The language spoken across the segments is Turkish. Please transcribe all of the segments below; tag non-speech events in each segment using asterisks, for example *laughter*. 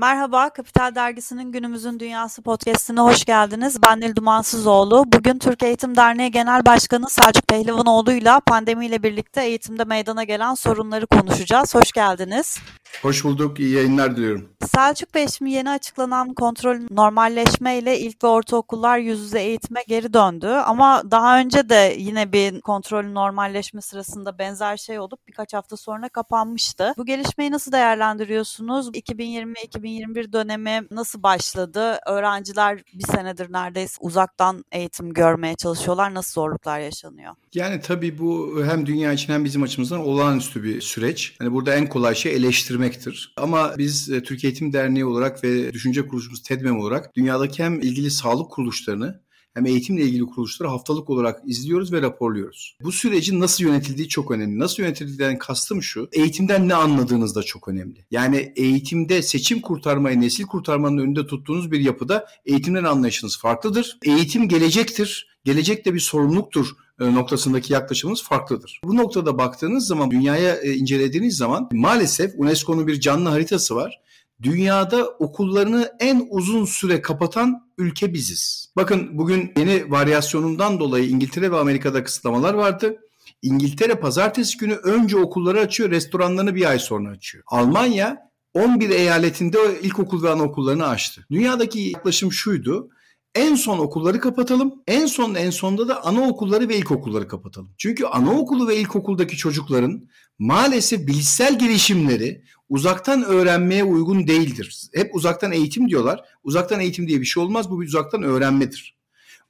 Merhaba, Kapital Dergisi'nin Günümüzün Dünyası podcastine hoş geldiniz. Ben Nil Dumansızoğlu. Bugün Türk Eğitim Derneği Genel Başkanı Selçuk Pehlivanoğlu ile pandemiyle birlikte eğitimde meydana gelen sorunları konuşacağız. Hoş geldiniz. Hoş bulduk, iyi yayınlar diliyorum. Selçuk Bey şimdi yeni açıklanan kontrol normalleşme ile ilk ve ortaokullar yüz yüze eğitime geri döndü. Ama daha önce de yine bir kontrol normalleşme sırasında benzer şey olup birkaç hafta sonra kapanmıştı. Bu gelişmeyi nasıl değerlendiriyorsunuz? 2020-2021 dönemi nasıl başladı? Öğrenciler bir senedir neredeyse uzaktan eğitim görmeye çalışıyorlar. Nasıl zorluklar yaşanıyor? Yani tabii bu hem dünya için hem bizim açımızdan olağanüstü bir süreç. Hani burada en kolay şey eleştirmektir. Ama biz e, Türkiye Eğitim Derneği olarak ve düşünce kuruluşumuz TEDMEM olarak dünyadaki hem ilgili sağlık kuruluşlarını hem eğitimle ilgili kuruluşları haftalık olarak izliyoruz ve raporluyoruz. Bu sürecin nasıl yönetildiği çok önemli. Nasıl yönetildiğinden kastım şu, eğitimden ne anladığınız da çok önemli. Yani eğitimde seçim kurtarmayı, nesil kurtarmanın önünde tuttuğunuz bir yapıda eğitimden anlayışınız farklıdır. Eğitim gelecektir. Gelecek de bir sorumluluktur e, noktasındaki yaklaşımımız farklıdır. Bu noktada baktığınız zaman, dünyaya e, incelediğiniz zaman maalesef UNESCO'nun bir canlı haritası var dünyada okullarını en uzun süre kapatan ülke biziz. Bakın bugün yeni varyasyonundan dolayı İngiltere ve Amerika'da kısıtlamalar vardı. İngiltere pazartesi günü önce okulları açıyor, restoranlarını bir ay sonra açıyor. Almanya 11 eyaletinde ilkokul ve anaokullarını açtı. Dünyadaki yaklaşım şuydu. En son okulları kapatalım. En son en sonda da anaokulları ve ilkokulları kapatalım. Çünkü anaokulu ve ilkokuldaki çocukların maalesef bilişsel gelişimleri uzaktan öğrenmeye uygun değildir. Hep uzaktan eğitim diyorlar. Uzaktan eğitim diye bir şey olmaz. Bu bir uzaktan öğrenmedir.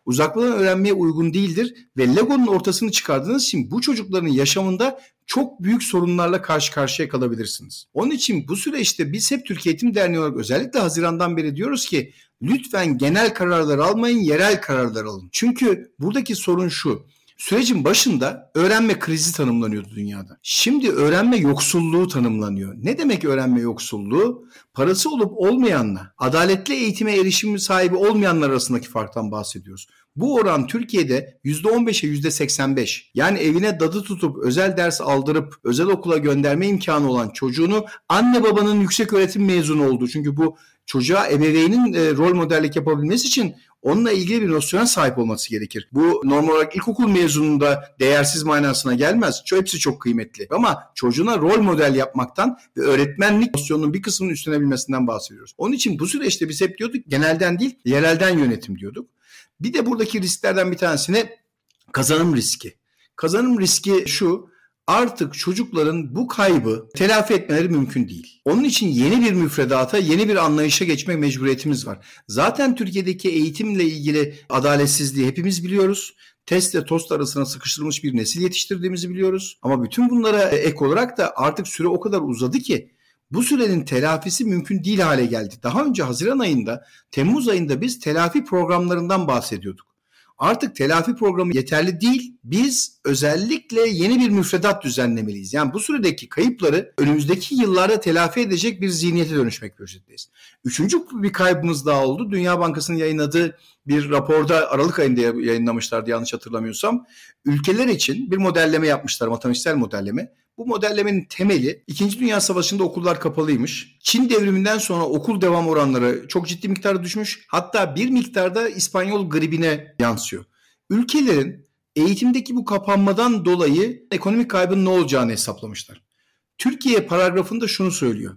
Uzaktan öğrenmeye uygun değildir ve Lego'nun ortasını çıkardığınız için bu çocukların yaşamında çok büyük sorunlarla karşı karşıya kalabilirsiniz. Onun için bu süreçte biz hep Türkiye Eğitim Derneği olarak özellikle Haziran'dan beri diyoruz ki lütfen genel kararlar almayın, yerel kararlar alın. Çünkü buradaki sorun şu. Sürecin başında öğrenme krizi tanımlanıyordu dünyada. Şimdi öğrenme yoksulluğu tanımlanıyor. Ne demek öğrenme yoksulluğu? Parası olup olmayanla, adaletli eğitime erişim sahibi olmayanlar arasındaki farktan bahsediyoruz. Bu oran Türkiye'de %15'e %85. Yani evine dadı tutup özel ders aldırıp özel okula gönderme imkanı olan çocuğunu anne babanın yüksek öğretim mezunu olduğu. Çünkü bu çocuğa ebeveynin e, rol modellik yapabilmesi için onunla ilgili bir nosyona sahip olması gerekir. Bu normal olarak ilkokul mezununda değersiz manasına gelmez. Hepsi çok kıymetli. Ama çocuğuna rol model yapmaktan ve öğretmenlik nosyonunun bir kısmının üstüne bilmesinden bahsediyoruz. Onun için bu süreçte biz hep diyorduk genelden değil yerelden yönetim diyorduk. Bir de buradaki risklerden bir tanesine kazanım riski. Kazanım riski şu artık çocukların bu kaybı telafi etmeleri mümkün değil. Onun için yeni bir müfredata, yeni bir anlayışa geçmek mecburiyetimiz var. Zaten Türkiye'deki eğitimle ilgili adaletsizliği hepimiz biliyoruz. Testle tost arasına sıkıştırılmış bir nesil yetiştirdiğimizi biliyoruz. Ama bütün bunlara ek olarak da artık süre o kadar uzadı ki bu sürenin telafisi mümkün değil hale geldi. Daha önce Haziran ayında, Temmuz ayında biz telafi programlarından bahsediyorduk. Artık telafi programı yeterli değil. Biz özellikle yeni bir müfredat düzenlemeliyiz. Yani bu süredeki kayıpları önümüzdeki yıllarda telafi edecek bir zihniyete dönüşmek mecburiyetindeyiz. Üçüncü bir kaybımız daha oldu. Dünya Bankası'nın yayınladığı bir raporda Aralık ayında yayınlamışlardı yanlış hatırlamıyorsam. Ülkeler için bir modelleme yapmışlar, matematiksel modelleme. Bu modellemenin temeli 2. Dünya Savaşı'nda okullar kapalıymış. Çin devriminden sonra okul devam oranları çok ciddi miktarda düşmüş. Hatta bir miktarda İspanyol gribine yansıyor. Ülkelerin eğitimdeki bu kapanmadan dolayı ekonomik kaybın ne olacağını hesaplamışlar. Türkiye paragrafında şunu söylüyor.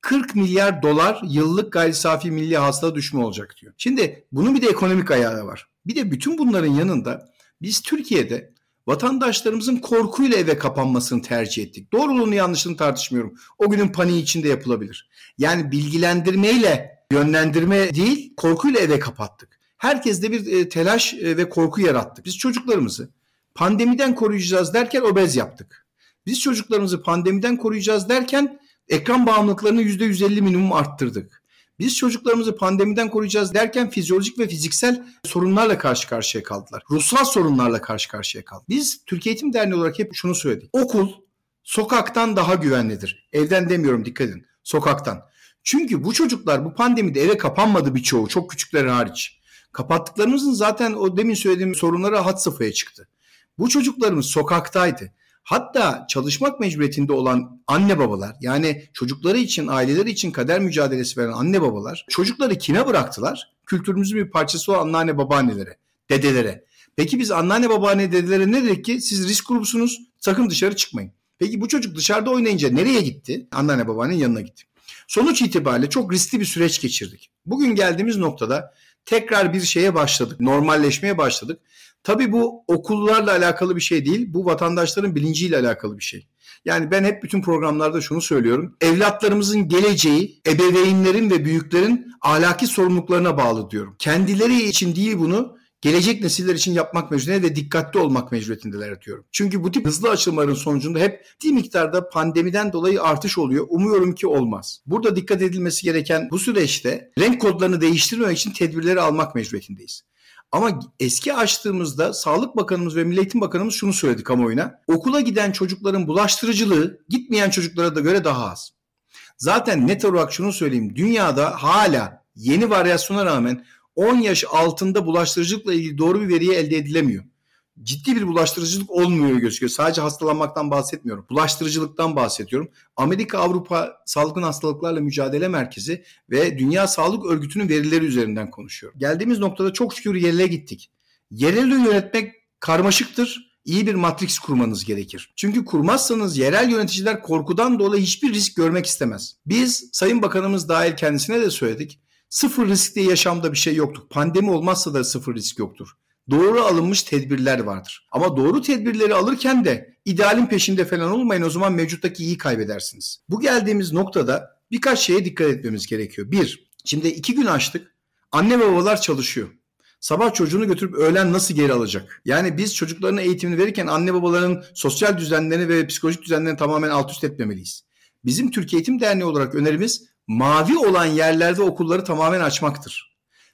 40 milyar dolar yıllık gayri safi milli hasıla düşme olacak diyor. Şimdi bunun bir de ekonomik ayağı var. Bir de bütün bunların yanında biz Türkiye'de vatandaşlarımızın korkuyla eve kapanmasını tercih ettik. Doğruluğunu yanlışını tartışmıyorum. O günün paniği içinde yapılabilir. Yani bilgilendirmeyle yönlendirme değil korkuyla eve kapattık. Herkeste bir e, telaş e, ve korku yarattık. Biz çocuklarımızı pandemiden koruyacağız derken obez yaptık. Biz çocuklarımızı pandemiden koruyacağız derken ekran bağımlılıklarını %150 minimum arttırdık. Biz çocuklarımızı pandemiden koruyacağız derken fizyolojik ve fiziksel sorunlarla karşı karşıya kaldılar. Ruhsal sorunlarla karşı karşıya kaldı. Biz Türkiye Eğitim Derneği olarak hep şunu söyledik. Okul sokaktan daha güvenlidir. Evden demiyorum dikkat edin. Sokaktan. Çünkü bu çocuklar bu pandemide eve kapanmadı birçoğu çok küçüklerin hariç. Kapattıklarımızın zaten o demin söylediğim sorunlara hat safhaya çıktı. Bu çocuklarımız sokaktaydı. Hatta çalışmak mecburiyetinde olan anne babalar yani çocukları için, aileleri için kader mücadelesi veren anne babalar çocukları kime bıraktılar? Kültürümüzün bir parçası olan anneanne babaannelere, dedelere. Peki biz anneanne babaanne dedelere ne dedik ki? Siz risk grubusunuz sakın dışarı çıkmayın. Peki bu çocuk dışarıda oynayınca nereye gitti? Anneanne babaannenin yanına gitti. Sonuç itibariyle çok riskli bir süreç geçirdik. Bugün geldiğimiz noktada tekrar bir şeye başladık. Normalleşmeye başladık. Tabii bu okullarla alakalı bir şey değil. Bu vatandaşların bilinciyle alakalı bir şey. Yani ben hep bütün programlarda şunu söylüyorum. Evlatlarımızın geleceği ebeveynlerin ve büyüklerin ahlaki sorumluluklarına bağlı diyorum. Kendileri için değil bunu gelecek nesiller için yapmak mecburiyeti ve dikkatli olmak mecburiyetindeler diyorum. Çünkü bu tip hızlı açılmaların sonucunda hep ciddi miktarda pandemiden dolayı artış oluyor. Umuyorum ki olmaz. Burada dikkat edilmesi gereken bu süreçte renk kodlarını değiştirmemek için tedbirleri almak mecburiyetindeyiz. Ama eski açtığımızda Sağlık Bakanımız ve Milli Eğitim Bakanımız şunu söyledi kamuoyuna. Okula giden çocukların bulaştırıcılığı gitmeyen çocuklara da göre daha az. Zaten net olarak şunu söyleyeyim. Dünyada hala yeni varyasyona rağmen 10 yaş altında bulaştırıcılıkla ilgili doğru bir veriye elde edilemiyor. Ciddi bir bulaştırıcılık olmuyor gözüküyor. Sadece hastalanmaktan bahsetmiyorum. Bulaştırıcılıktan bahsediyorum. Amerika Avrupa Salgın Hastalıklarla Mücadele Merkezi ve Dünya Sağlık Örgütü'nün verileri üzerinden konuşuyorum. Geldiğimiz noktada çok şükür yerine gittik. Yerel yönetmek karmaşıktır iyi bir matris kurmanız gerekir. Çünkü kurmazsanız yerel yöneticiler korkudan dolayı hiçbir risk görmek istemez. Biz Sayın Bakanımız dahil kendisine de söyledik. Sıfır risk diye yaşamda bir şey yoktur. Pandemi olmazsa da sıfır risk yoktur. Doğru alınmış tedbirler vardır. Ama doğru tedbirleri alırken de idealin peşinde falan olmayın o zaman mevcuttaki iyi kaybedersiniz. Bu geldiğimiz noktada birkaç şeye dikkat etmemiz gerekiyor. Bir, şimdi iki gün açtık. Anne ve babalar çalışıyor. Sabah çocuğunu götürüp öğlen nasıl geri alacak? Yani biz çocuklarına eğitimini verirken anne babaların sosyal düzenlerini ve psikolojik düzenlerini tamamen alt üst etmemeliyiz. Bizim Türkiye Eğitim Derneği olarak önerimiz mavi olan yerlerde okulları tamamen açmaktır.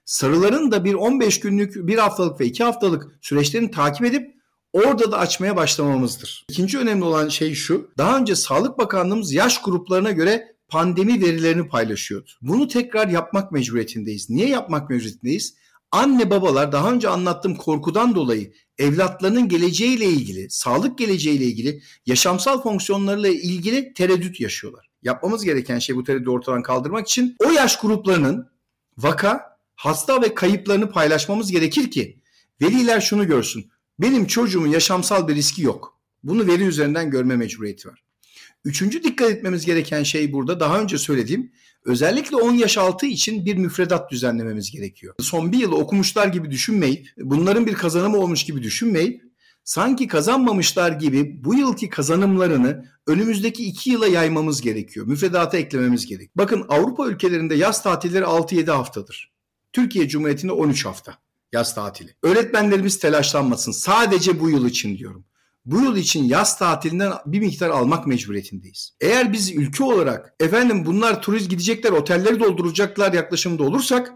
Sarıların da bir 15 günlük, bir haftalık ve iki haftalık süreçlerini takip edip orada da açmaya başlamamızdır. İkinci önemli olan şey şu. Daha önce Sağlık Bakanlığımız yaş gruplarına göre pandemi verilerini paylaşıyordu. Bunu tekrar yapmak mecburiyetindeyiz. Niye yapmak mecburiyetindeyiz? Anne babalar daha önce anlattığım korkudan dolayı evlatlarının geleceğiyle ilgili, sağlık geleceğiyle ilgili, yaşamsal fonksiyonlarıyla ilgili tereddüt yaşıyorlar. Yapmamız gereken şey bu tereddütü ortadan kaldırmak için o yaş gruplarının vaka, hasta ve kayıplarını paylaşmamız gerekir ki veliler şunu görsün. Benim çocuğumun yaşamsal bir riski yok. Bunu veri üzerinden görme mecburiyeti var. Üçüncü dikkat etmemiz gereken şey burada daha önce söylediğim özellikle 10 yaş altı için bir müfredat düzenlememiz gerekiyor. Son bir yıl okumuşlar gibi düşünmeyip bunların bir kazanımı olmuş gibi düşünmeyip sanki kazanmamışlar gibi bu yılki kazanımlarını önümüzdeki iki yıla yaymamız gerekiyor. Müfredata eklememiz gerek. Bakın Avrupa ülkelerinde yaz tatilleri 6-7 haftadır. Türkiye Cumhuriyeti'nde 13 hafta yaz tatili. Öğretmenlerimiz telaşlanmasın. Sadece bu yıl için diyorum. Bu yıl için yaz tatilinden bir miktar almak mecburiyetindeyiz. Eğer biz ülke olarak efendim bunlar turist gidecekler, otelleri dolduracaklar yaklaşımda olursak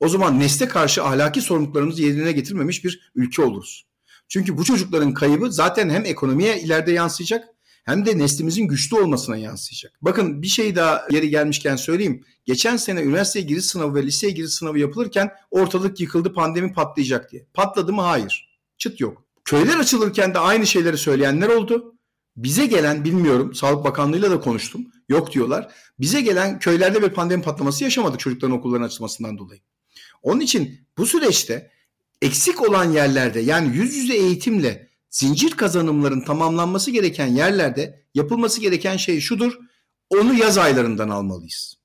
o zaman nesle karşı ahlaki sorumluluklarımızı yerine getirmemiş bir ülke oluruz. Çünkü bu çocukların kaybı zaten hem ekonomiye ileride yansıyacak hem de neslimizin güçlü olmasına yansıyacak. Bakın bir şey daha yeri gelmişken söyleyeyim. Geçen sene üniversiteye giriş sınavı ve liseye giriş sınavı yapılırken ortalık yıkıldı pandemi patlayacak diye. Patladı mı? Hayır. Çıt yok. Köyler açılırken de aynı şeyleri söyleyenler oldu. Bize gelen bilmiyorum Sağlık Bakanlığı'yla da konuştum. Yok diyorlar. Bize gelen köylerde bir pandemi patlaması yaşamadık çocukların okulların açılmasından dolayı. Onun için bu süreçte eksik olan yerlerde yani yüz yüze eğitimle zincir kazanımların tamamlanması gereken yerlerde yapılması gereken şey şudur. Onu yaz aylarından almalıyız.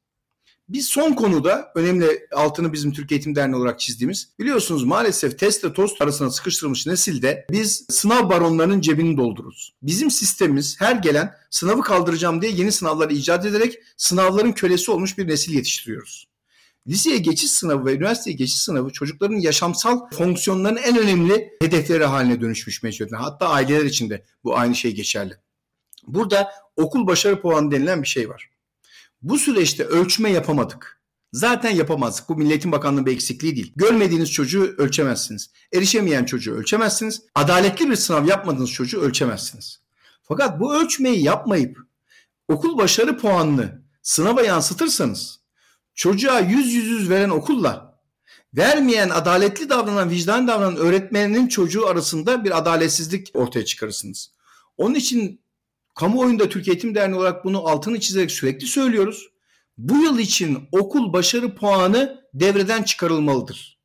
Biz son konuda önemli altını bizim Türkiye Eğitim Derneği olarak çizdiğimiz biliyorsunuz maalesef testle tost arasına sıkıştırılmış nesilde biz sınav baronlarının cebini doldururuz. Bizim sistemimiz her gelen sınavı kaldıracağım diye yeni sınavları icat ederek sınavların kölesi olmuş bir nesil yetiştiriyoruz. Liseye geçiş sınavı ve üniversiteye geçiş sınavı çocukların yaşamsal fonksiyonlarının en önemli hedefleri haline dönüşmüş mecburiyetten. Hatta aileler için de bu aynı şey geçerli. Burada okul başarı puanı denilen bir şey var. Bu süreçte ölçme yapamadık. Zaten yapamazdık. Bu Milletin Bakanlığı bir eksikliği değil. Görmediğiniz çocuğu ölçemezsiniz. Erişemeyen çocuğu ölçemezsiniz. Adaletli bir sınav yapmadığınız çocuğu ölçemezsiniz. Fakat bu ölçmeyi yapmayıp okul başarı puanını sınava yansıtırsanız çocuğa yüz yüz yüz veren okulla vermeyen adaletli davranan vicdan davranan öğretmenin çocuğu arasında bir adaletsizlik ortaya çıkarırsınız. Onun için kamuoyunda Türkiye Eğitim Derneği olarak bunu altını çizerek sürekli söylüyoruz. Bu yıl için okul başarı puanı devreden çıkarılmalıdır.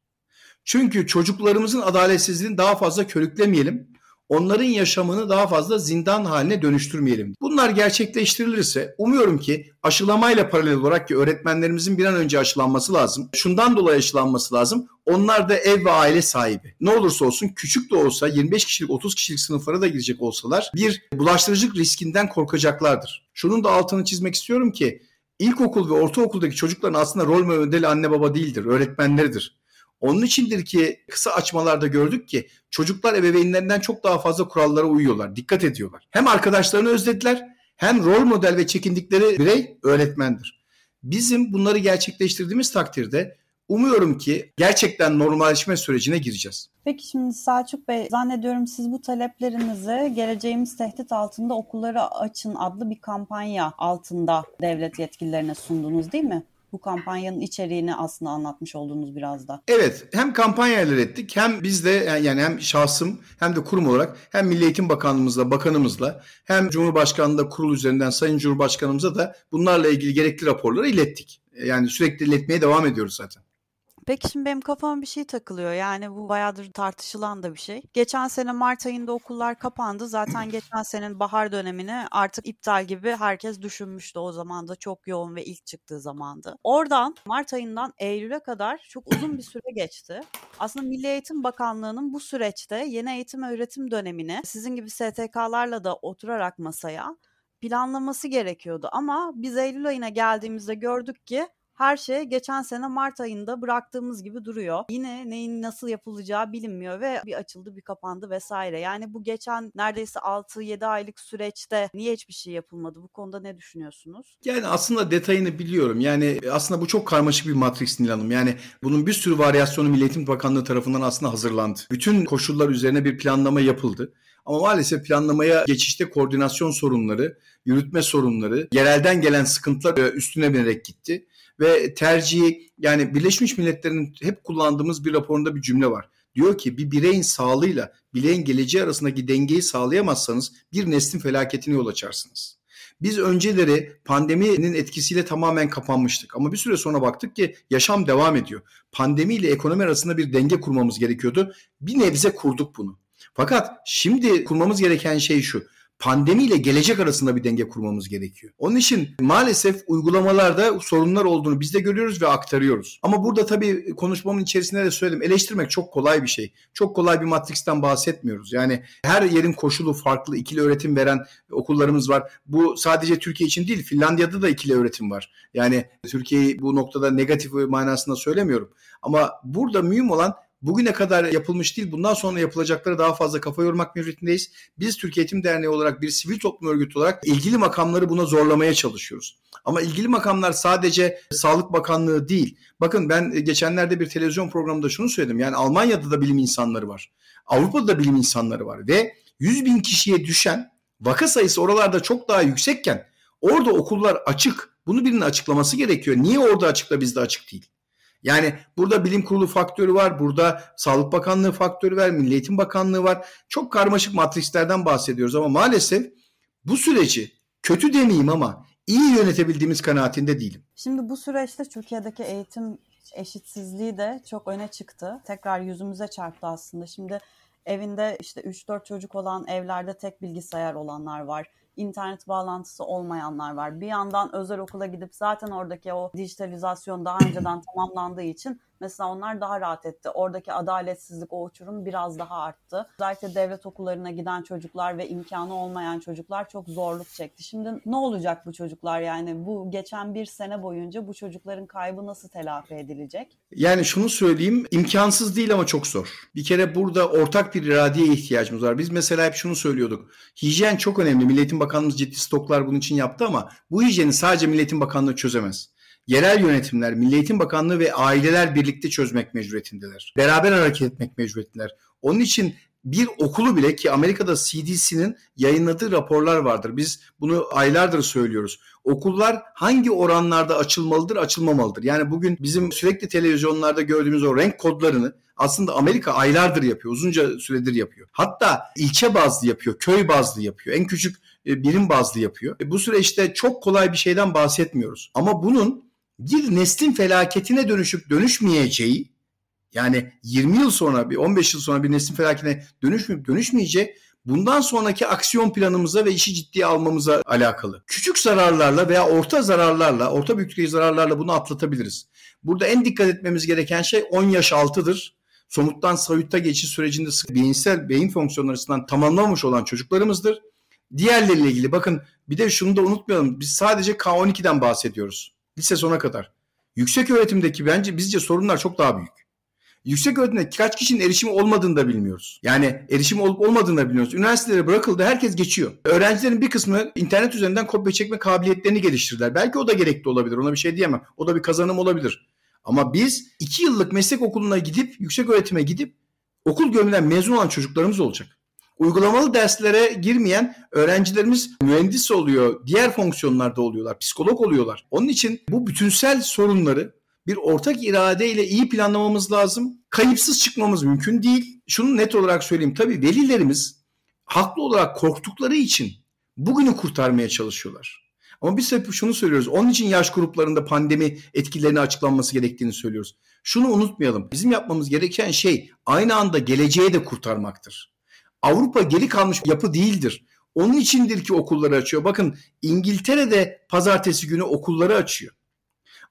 Çünkü çocuklarımızın adaletsizliğini daha fazla körüklemeyelim onların yaşamını daha fazla zindan haline dönüştürmeyelim. Bunlar gerçekleştirilirse umuyorum ki aşılamayla paralel olarak ki öğretmenlerimizin bir an önce aşılanması lazım. Şundan dolayı aşılanması lazım. Onlar da ev ve aile sahibi. Ne olursa olsun küçük de olsa 25 kişilik 30 kişilik sınıflara da girecek olsalar bir bulaştırıcılık riskinden korkacaklardır. Şunun da altını çizmek istiyorum ki ilkokul ve ortaokuldaki çocukların aslında rol modeli anne baba değildir, öğretmenleridir. Onun içindir ki kısa açmalarda gördük ki çocuklar ebeveynlerinden çok daha fazla kurallara uyuyorlar, dikkat ediyorlar. Hem arkadaşlarını özlediler hem rol model ve çekindikleri birey öğretmendir. Bizim bunları gerçekleştirdiğimiz takdirde umuyorum ki gerçekten normalleşme sürecine gireceğiz. Peki şimdi Selçuk Bey zannediyorum siz bu taleplerinizi geleceğimiz tehdit altında okulları açın adlı bir kampanya altında devlet yetkililerine sundunuz değil mi? Bu kampanyanın içeriğini aslında anlatmış olduğunuz biraz da. Evet hem kampanyalar ettik hem biz de yani hem şahsım hem de kurum olarak hem Milli Eğitim Bakanlığımızla, bakanımızla hem Cumhurbaşkanlığında kurul üzerinden Sayın Cumhurbaşkanımıza da bunlarla ilgili gerekli raporları ilettik. Yani sürekli iletmeye devam ediyoruz zaten. Peki şimdi benim kafama bir şey takılıyor. Yani bu bayağıdır tartışılan da bir şey. Geçen sene Mart ayında okullar kapandı. Zaten *laughs* geçen senenin bahar dönemini artık iptal gibi herkes düşünmüştü o zaman da çok yoğun ve ilk çıktığı zamandı. Oradan Mart ayından Eylül'e kadar çok uzun bir süre geçti. Aslında Milli Eğitim Bakanlığı'nın bu süreçte yeni eğitim öğretim dönemini sizin gibi STK'larla da oturarak masaya planlaması gerekiyordu. Ama biz Eylül ayına geldiğimizde gördük ki her şey geçen sene Mart ayında bıraktığımız gibi duruyor. Yine neyin nasıl yapılacağı bilinmiyor ve bir açıldı bir kapandı vesaire. Yani bu geçen neredeyse 6-7 aylık süreçte niye hiçbir şey yapılmadı? Bu konuda ne düşünüyorsunuz? Yani aslında detayını biliyorum. Yani aslında bu çok karmaşık bir matris Nil Hanım. Yani bunun bir sürü varyasyonu Milli Eğitim Bakanlığı tarafından aslında hazırlandı. Bütün koşullar üzerine bir planlama yapıldı. Ama maalesef planlamaya geçişte koordinasyon sorunları, yürütme sorunları, yerelden gelen sıkıntılar e, üstüne binerek gitti ve tercihi yani Birleşmiş Milletler'in hep kullandığımız bir raporunda bir cümle var. Diyor ki bir bireyin sağlığıyla bireyin geleceği arasındaki dengeyi sağlayamazsanız bir neslin felaketine yol açarsınız. Biz önceleri pandeminin etkisiyle tamamen kapanmıştık ama bir süre sonra baktık ki yaşam devam ediyor. Pandemi ile ekonomi arasında bir denge kurmamız gerekiyordu. Bir nebze kurduk bunu. Fakat şimdi kurmamız gereken şey şu pandemiyle gelecek arasında bir denge kurmamız gerekiyor. Onun için maalesef uygulamalarda sorunlar olduğunu biz de görüyoruz ve aktarıyoruz. Ama burada tabii konuşmamın içerisinde de söyledim. Eleştirmek çok kolay bir şey. Çok kolay bir matriksten bahsetmiyoruz. Yani her yerin koşulu farklı. ikili öğretim veren okullarımız var. Bu sadece Türkiye için değil. Finlandiya'da da ikili öğretim var. Yani Türkiye'yi bu noktada negatif manasında söylemiyorum. Ama burada mühim olan bugüne kadar yapılmış değil bundan sonra yapılacakları daha fazla kafa yormak mecburiyetindeyiz. Biz Türkiye Eğitim Derneği olarak bir sivil toplum örgütü olarak ilgili makamları buna zorlamaya çalışıyoruz. Ama ilgili makamlar sadece Sağlık Bakanlığı değil. Bakın ben geçenlerde bir televizyon programında şunu söyledim. Yani Almanya'da da bilim insanları var. Avrupa'da da bilim insanları var ve 100 bin kişiye düşen vaka sayısı oralarda çok daha yüksekken orada okullar açık. Bunu birinin açıklaması gerekiyor. Niye orada açık da bizde açık değil? Yani burada bilim kurulu faktörü var, burada Sağlık Bakanlığı faktörü var, Milli Eğitim Bakanlığı var. Çok karmaşık matrislerden bahsediyoruz ama maalesef bu süreci kötü demeyeyim ama iyi yönetebildiğimiz kanaatinde değilim. Şimdi bu süreçte Türkiye'deki eğitim eşitsizliği de çok öne çıktı. Tekrar yüzümüze çarptı aslında. Şimdi evinde işte 3-4 çocuk olan evlerde tek bilgisayar olanlar var internet bağlantısı olmayanlar var. Bir yandan özel okula gidip zaten oradaki o dijitalizasyon daha önceden tamamlandığı için Mesela onlar daha rahat etti. Oradaki adaletsizlik, o uçurum biraz daha arttı. Özellikle devlet okullarına giden çocuklar ve imkanı olmayan çocuklar çok zorluk çekti. Şimdi ne olacak bu çocuklar yani bu geçen bir sene boyunca bu çocukların kaybı nasıl telafi edilecek? Yani şunu söyleyeyim imkansız değil ama çok zor. Bir kere burada ortak bir iradeye ihtiyacımız var. Biz mesela hep şunu söylüyorduk. Hijyen çok önemli. Milletin Bakanlığımız ciddi stoklar bunun için yaptı ama bu hijyeni sadece Milletin Bakanlığı çözemez yerel yönetimler, Milli Eğitim Bakanlığı ve aileler birlikte çözmek mecburiyetindeler. Beraber hareket etmek mecburiyetindeler. Onun için bir okulu bile ki Amerika'da CDC'nin yayınladığı raporlar vardır. Biz bunu aylardır söylüyoruz. Okullar hangi oranlarda açılmalıdır, açılmamalıdır? Yani bugün bizim sürekli televizyonlarda gördüğümüz o renk kodlarını aslında Amerika aylardır yapıyor, uzunca süredir yapıyor. Hatta ilçe bazlı yapıyor, köy bazlı yapıyor, en küçük e, birim bazlı yapıyor. E, bu süreçte çok kolay bir şeyden bahsetmiyoruz. Ama bunun bir neslin felaketine dönüşüp dönüşmeyeceği yani 20 yıl sonra bir 15 yıl sonra bir neslin felaketine dönüşmeyip dönüşmeyeceği bundan sonraki aksiyon planımıza ve işi ciddiye almamıza alakalı. Küçük zararlarla veya orta zararlarla, orta büyüklükteki zararlarla bunu atlatabiliriz. Burada en dikkat etmemiz gereken şey 10 yaş altıdır. Somuttan soyutta geçiş sürecinde beyinsel beyin fonksiyonları açısından tamamlamamış olan çocuklarımızdır. Diğerleriyle ilgili bakın bir de şunu da unutmayalım. Biz sadece K12'den bahsediyoruz. Lise sona kadar. Yüksek öğretimdeki bence bizce sorunlar çok daha büyük. Yüksek öğretimde kaç kişinin erişimi olmadığını da bilmiyoruz. Yani erişim olup olmadığını da bilmiyoruz. Üniversitelere bırakıldı herkes geçiyor. Öğrencilerin bir kısmı internet üzerinden kopya çekme kabiliyetlerini geliştirdiler. Belki o da gerekli olabilir. Ona bir şey diyemem. O da bir kazanım olabilir. Ama biz iki yıllık meslek okuluna gidip yüksek öğretime gidip okul gömülen mezun olan çocuklarımız olacak. Uygulamalı derslere girmeyen öğrencilerimiz mühendis oluyor, diğer fonksiyonlarda oluyorlar, psikolog oluyorlar. Onun için bu bütünsel sorunları bir ortak iradeyle iyi planlamamız lazım. Kayıpsız çıkmamız mümkün değil. Şunu net olarak söyleyeyim. Tabii velilerimiz haklı olarak korktukları için bugünü kurtarmaya çalışıyorlar. Ama biz hep şunu söylüyoruz. Onun için yaş gruplarında pandemi etkilerini açıklanması gerektiğini söylüyoruz. Şunu unutmayalım. Bizim yapmamız gereken şey aynı anda geleceği de kurtarmaktır. Avrupa geri kalmış yapı değildir. Onun içindir ki okulları açıyor. Bakın İngiltere'de pazartesi günü okulları açıyor.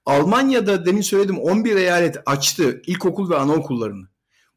Almanya'da demin söyledim 11 eyalet açtı ilkokul ve anaokullarını.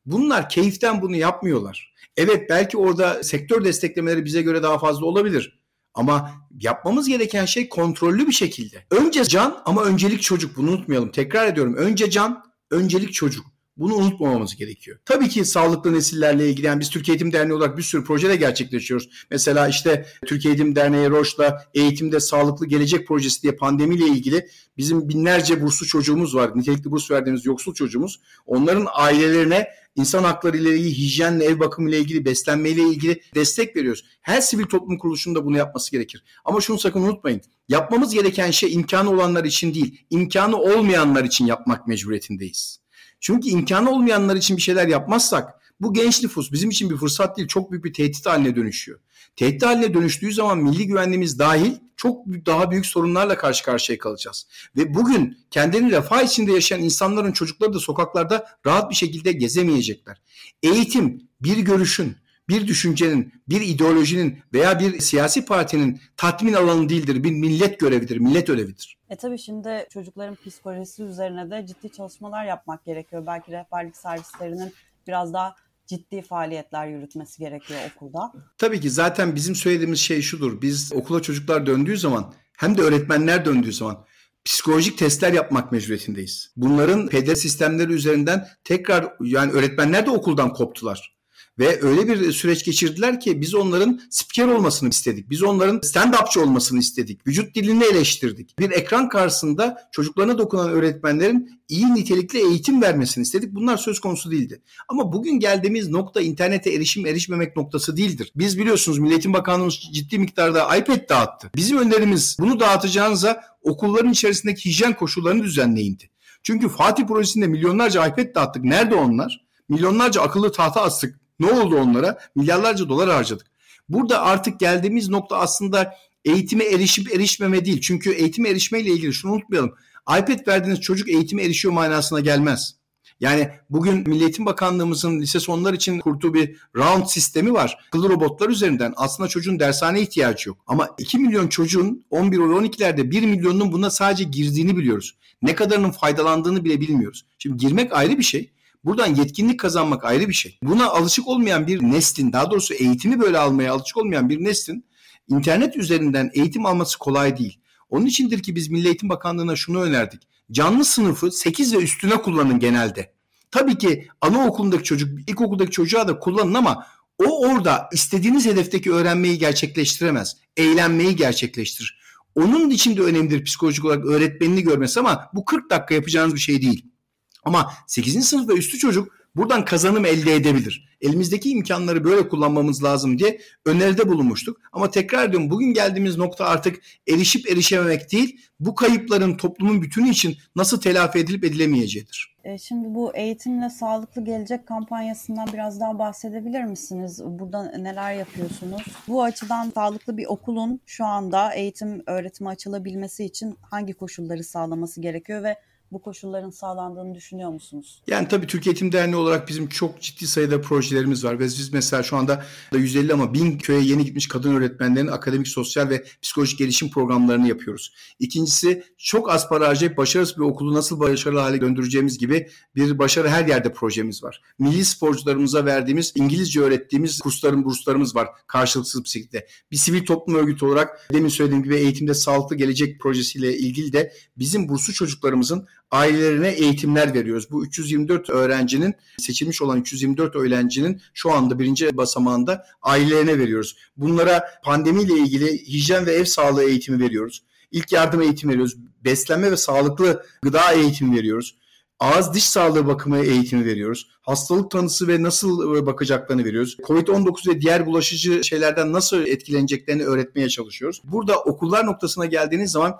Bunlar keyiften bunu yapmıyorlar. Evet belki orada sektör desteklemeleri bize göre daha fazla olabilir. Ama yapmamız gereken şey kontrollü bir şekilde. Önce can ama öncelik çocuk bunu unutmayalım. Tekrar ediyorum. Önce can, öncelik çocuk. Bunu unutmamamız gerekiyor. Tabii ki sağlıklı nesillerle ilgili yani biz Türkiye Eğitim Derneği olarak bir sürü proje de gerçekleştiriyoruz. Mesela işte Türkiye Eğitim Derneği Roş'la Eğitimde Sağlıklı Gelecek Projesi diye pandemiyle ilgili bizim binlerce burslu çocuğumuz var. Nitelikli burs verdiğimiz yoksul çocuğumuz. Onların ailelerine insan hakları ile ilgili, hijyenle, ev bakımı ile ilgili, beslenme ile ilgili destek veriyoruz. Her sivil toplum kuruluşunun da bunu yapması gerekir. Ama şunu sakın unutmayın. Yapmamız gereken şey imkanı olanlar için değil, imkanı olmayanlar için yapmak mecburiyetindeyiz. Çünkü imkanı olmayanlar için bir şeyler yapmazsak bu genç nüfus bizim için bir fırsat değil çok büyük bir tehdit haline dönüşüyor. Tehdit haline dönüştüğü zaman milli güvenliğimiz dahil çok daha büyük sorunlarla karşı karşıya kalacağız. Ve bugün kendini refah içinde yaşayan insanların çocukları da sokaklarda rahat bir şekilde gezemeyecekler. Eğitim bir görüşün, bir düşüncenin, bir ideolojinin veya bir siyasi partinin tatmin alanı değildir. Bir millet görevidir, millet ödevidir. E tabii şimdi çocukların psikolojisi üzerine de ciddi çalışmalar yapmak gerekiyor. Belki rehberlik servislerinin biraz daha ciddi faaliyetler yürütmesi gerekiyor okulda. Tabii ki zaten bizim söylediğimiz şey şudur. Biz okula çocuklar döndüğü zaman hem de öğretmenler döndüğü zaman psikolojik testler yapmak mecburiyetindeyiz. Bunların PD sistemleri üzerinden tekrar yani öğretmenler de okuldan koptular. Ve öyle bir süreç geçirdiler ki biz onların spiker olmasını istedik. Biz onların stand-upçı olmasını istedik. Vücut dilini eleştirdik. Bir ekran karşısında çocuklarına dokunan öğretmenlerin iyi nitelikli eğitim vermesini istedik. Bunlar söz konusu değildi. Ama bugün geldiğimiz nokta internete erişim erişmemek noktası değildir. Biz biliyorsunuz Milliyetin Bakanlığımız ciddi miktarda iPad dağıttı. Bizim önerimiz bunu dağıtacağınıza okulların içerisindeki hijyen koşullarını düzenleyindi. Çünkü Fatih projesinde milyonlarca iPad dağıttık. Nerede onlar? Milyonlarca akıllı tahta astık. Ne oldu onlara? Milyarlarca dolar harcadık. Burada artık geldiğimiz nokta aslında eğitime erişip erişmeme değil. Çünkü eğitime erişmeyle ilgili şunu unutmayalım. iPad verdiğiniz çocuk eğitime erişiyor manasına gelmez. Yani bugün Milli Eğitim Bakanlığımızın lise sonlar için kurduğu bir round sistemi var. Akıllı robotlar üzerinden aslında çocuğun dershane ihtiyacı yok. Ama 2 milyon çocuğun 11 ve 12'lerde 1 milyonun buna sadece girdiğini biliyoruz. Ne kadarının faydalandığını bile bilmiyoruz. Şimdi girmek ayrı bir şey. Buradan yetkinlik kazanmak ayrı bir şey. Buna alışık olmayan bir neslin, daha doğrusu eğitimi böyle almaya alışık olmayan bir neslin internet üzerinden eğitim alması kolay değil. Onun içindir ki biz Milli Eğitim Bakanlığı'na şunu önerdik. Canlı sınıfı 8 ve üstüne kullanın genelde. Tabii ki anaokulundaki çocuk, ilkokuldaki çocuğa da kullanın ama o orada istediğiniz hedefteki öğrenmeyi gerçekleştiremez. Eğlenmeyi gerçekleştirir. Onun için de önemlidir psikolojik olarak öğretmenini görmesi ama bu 40 dakika yapacağınız bir şey değil. Ama 8. sınıf ve üstü çocuk buradan kazanım elde edebilir. Elimizdeki imkanları böyle kullanmamız lazım diye öneride bulunmuştuk. Ama tekrar diyorum bugün geldiğimiz nokta artık erişip erişememek değil, bu kayıpların toplumun bütünü için nasıl telafi edilip edilemeyeceğidir. E, şimdi bu eğitimle sağlıklı gelecek kampanyasından biraz daha bahsedebilir misiniz? Burada neler yapıyorsunuz? Bu açıdan sağlıklı bir okulun şu anda eğitim öğretimi açılabilmesi için hangi koşulları sağlaması gerekiyor ve bu koşulların sağlandığını düşünüyor musunuz? Yani tabii Türkiye Eğitim Derneği olarak bizim çok ciddi sayıda projelerimiz var ve biz mesela şu anda 150 ama 1000 köye yeni gitmiş kadın öğretmenlerin akademik, sosyal ve psikolojik gelişim programlarını yapıyoruz. İkincisi çok az para harcayıp başarısız bir okulu nasıl başarılı hale döndüreceğimiz gibi bir başarı her yerde projemiz var. Milli sporcularımıza verdiğimiz İngilizce öğrettiğimiz kursların burslarımız var karşılıksız bir şekilde. Bir sivil toplum örgütü olarak demin söylediğim gibi eğitimde sağlıklı gelecek projesiyle ilgili de bizim burslu çocuklarımızın ailelerine eğitimler veriyoruz. Bu 324 öğrencinin seçilmiş olan 324 öğrencinin şu anda birinci basamağında ailelerine veriyoruz. Bunlara pandemiyle ilgili hijyen ve ev sağlığı eğitimi veriyoruz. İlk yardım eğitimi veriyoruz. Beslenme ve sağlıklı gıda eğitimi veriyoruz. Ağız diş sağlığı bakımı eğitimi veriyoruz. Hastalık tanısı ve nasıl e, bakacaklarını veriyoruz. Covid-19 ve diğer bulaşıcı şeylerden nasıl etkileneceklerini öğretmeye çalışıyoruz. Burada okullar noktasına geldiğiniz zaman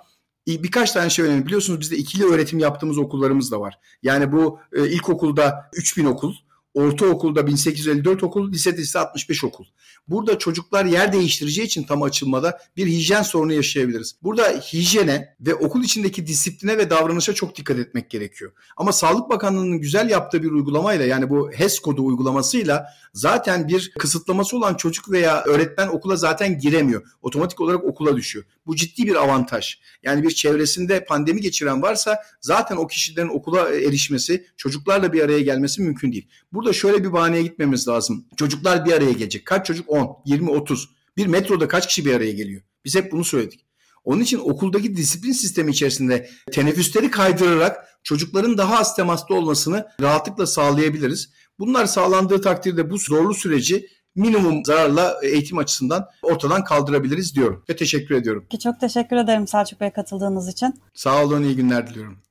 birkaç tane şey önemli. Biliyorsunuz bizde ikili öğretim yaptığımız okullarımız da var. Yani bu e, ilkokulda 3000 okul, ortaokulda 1854 okul, lisede ise 65 okul. Burada çocuklar yer değiştireceği için tam açılmada bir hijyen sorunu yaşayabiliriz. Burada hijyene ve okul içindeki disipline ve davranışa çok dikkat etmek gerekiyor. Ama Sağlık Bakanlığı'nın güzel yaptığı bir uygulamayla yani bu HES kodu uygulamasıyla zaten bir kısıtlaması olan çocuk veya öğretmen okula zaten giremiyor. Otomatik olarak okula düşüyor. Bu ciddi bir avantaj. Yani bir çevresinde pandemi geçiren varsa zaten o kişilerin okula erişmesi, çocuklarla bir araya gelmesi mümkün değil. Burada şöyle bir bahaneye gitmemiz lazım. Çocuklar bir araya gelecek. Kaç çocuk? 10, 20, 30. Bir metroda kaç kişi bir araya geliyor? Biz hep bunu söyledik. Onun için okuldaki disiplin sistemi içerisinde teneffüsleri kaydırarak çocukların daha az temaslı olmasını rahatlıkla sağlayabiliriz. Bunlar sağlandığı takdirde bu zorlu süreci minimum zararla eğitim açısından ortadan kaldırabiliriz diyorum ve teşekkür ediyorum. Çok teşekkür ederim Selçuk Bey katıldığınız için. Sağ olun, iyi günler diliyorum.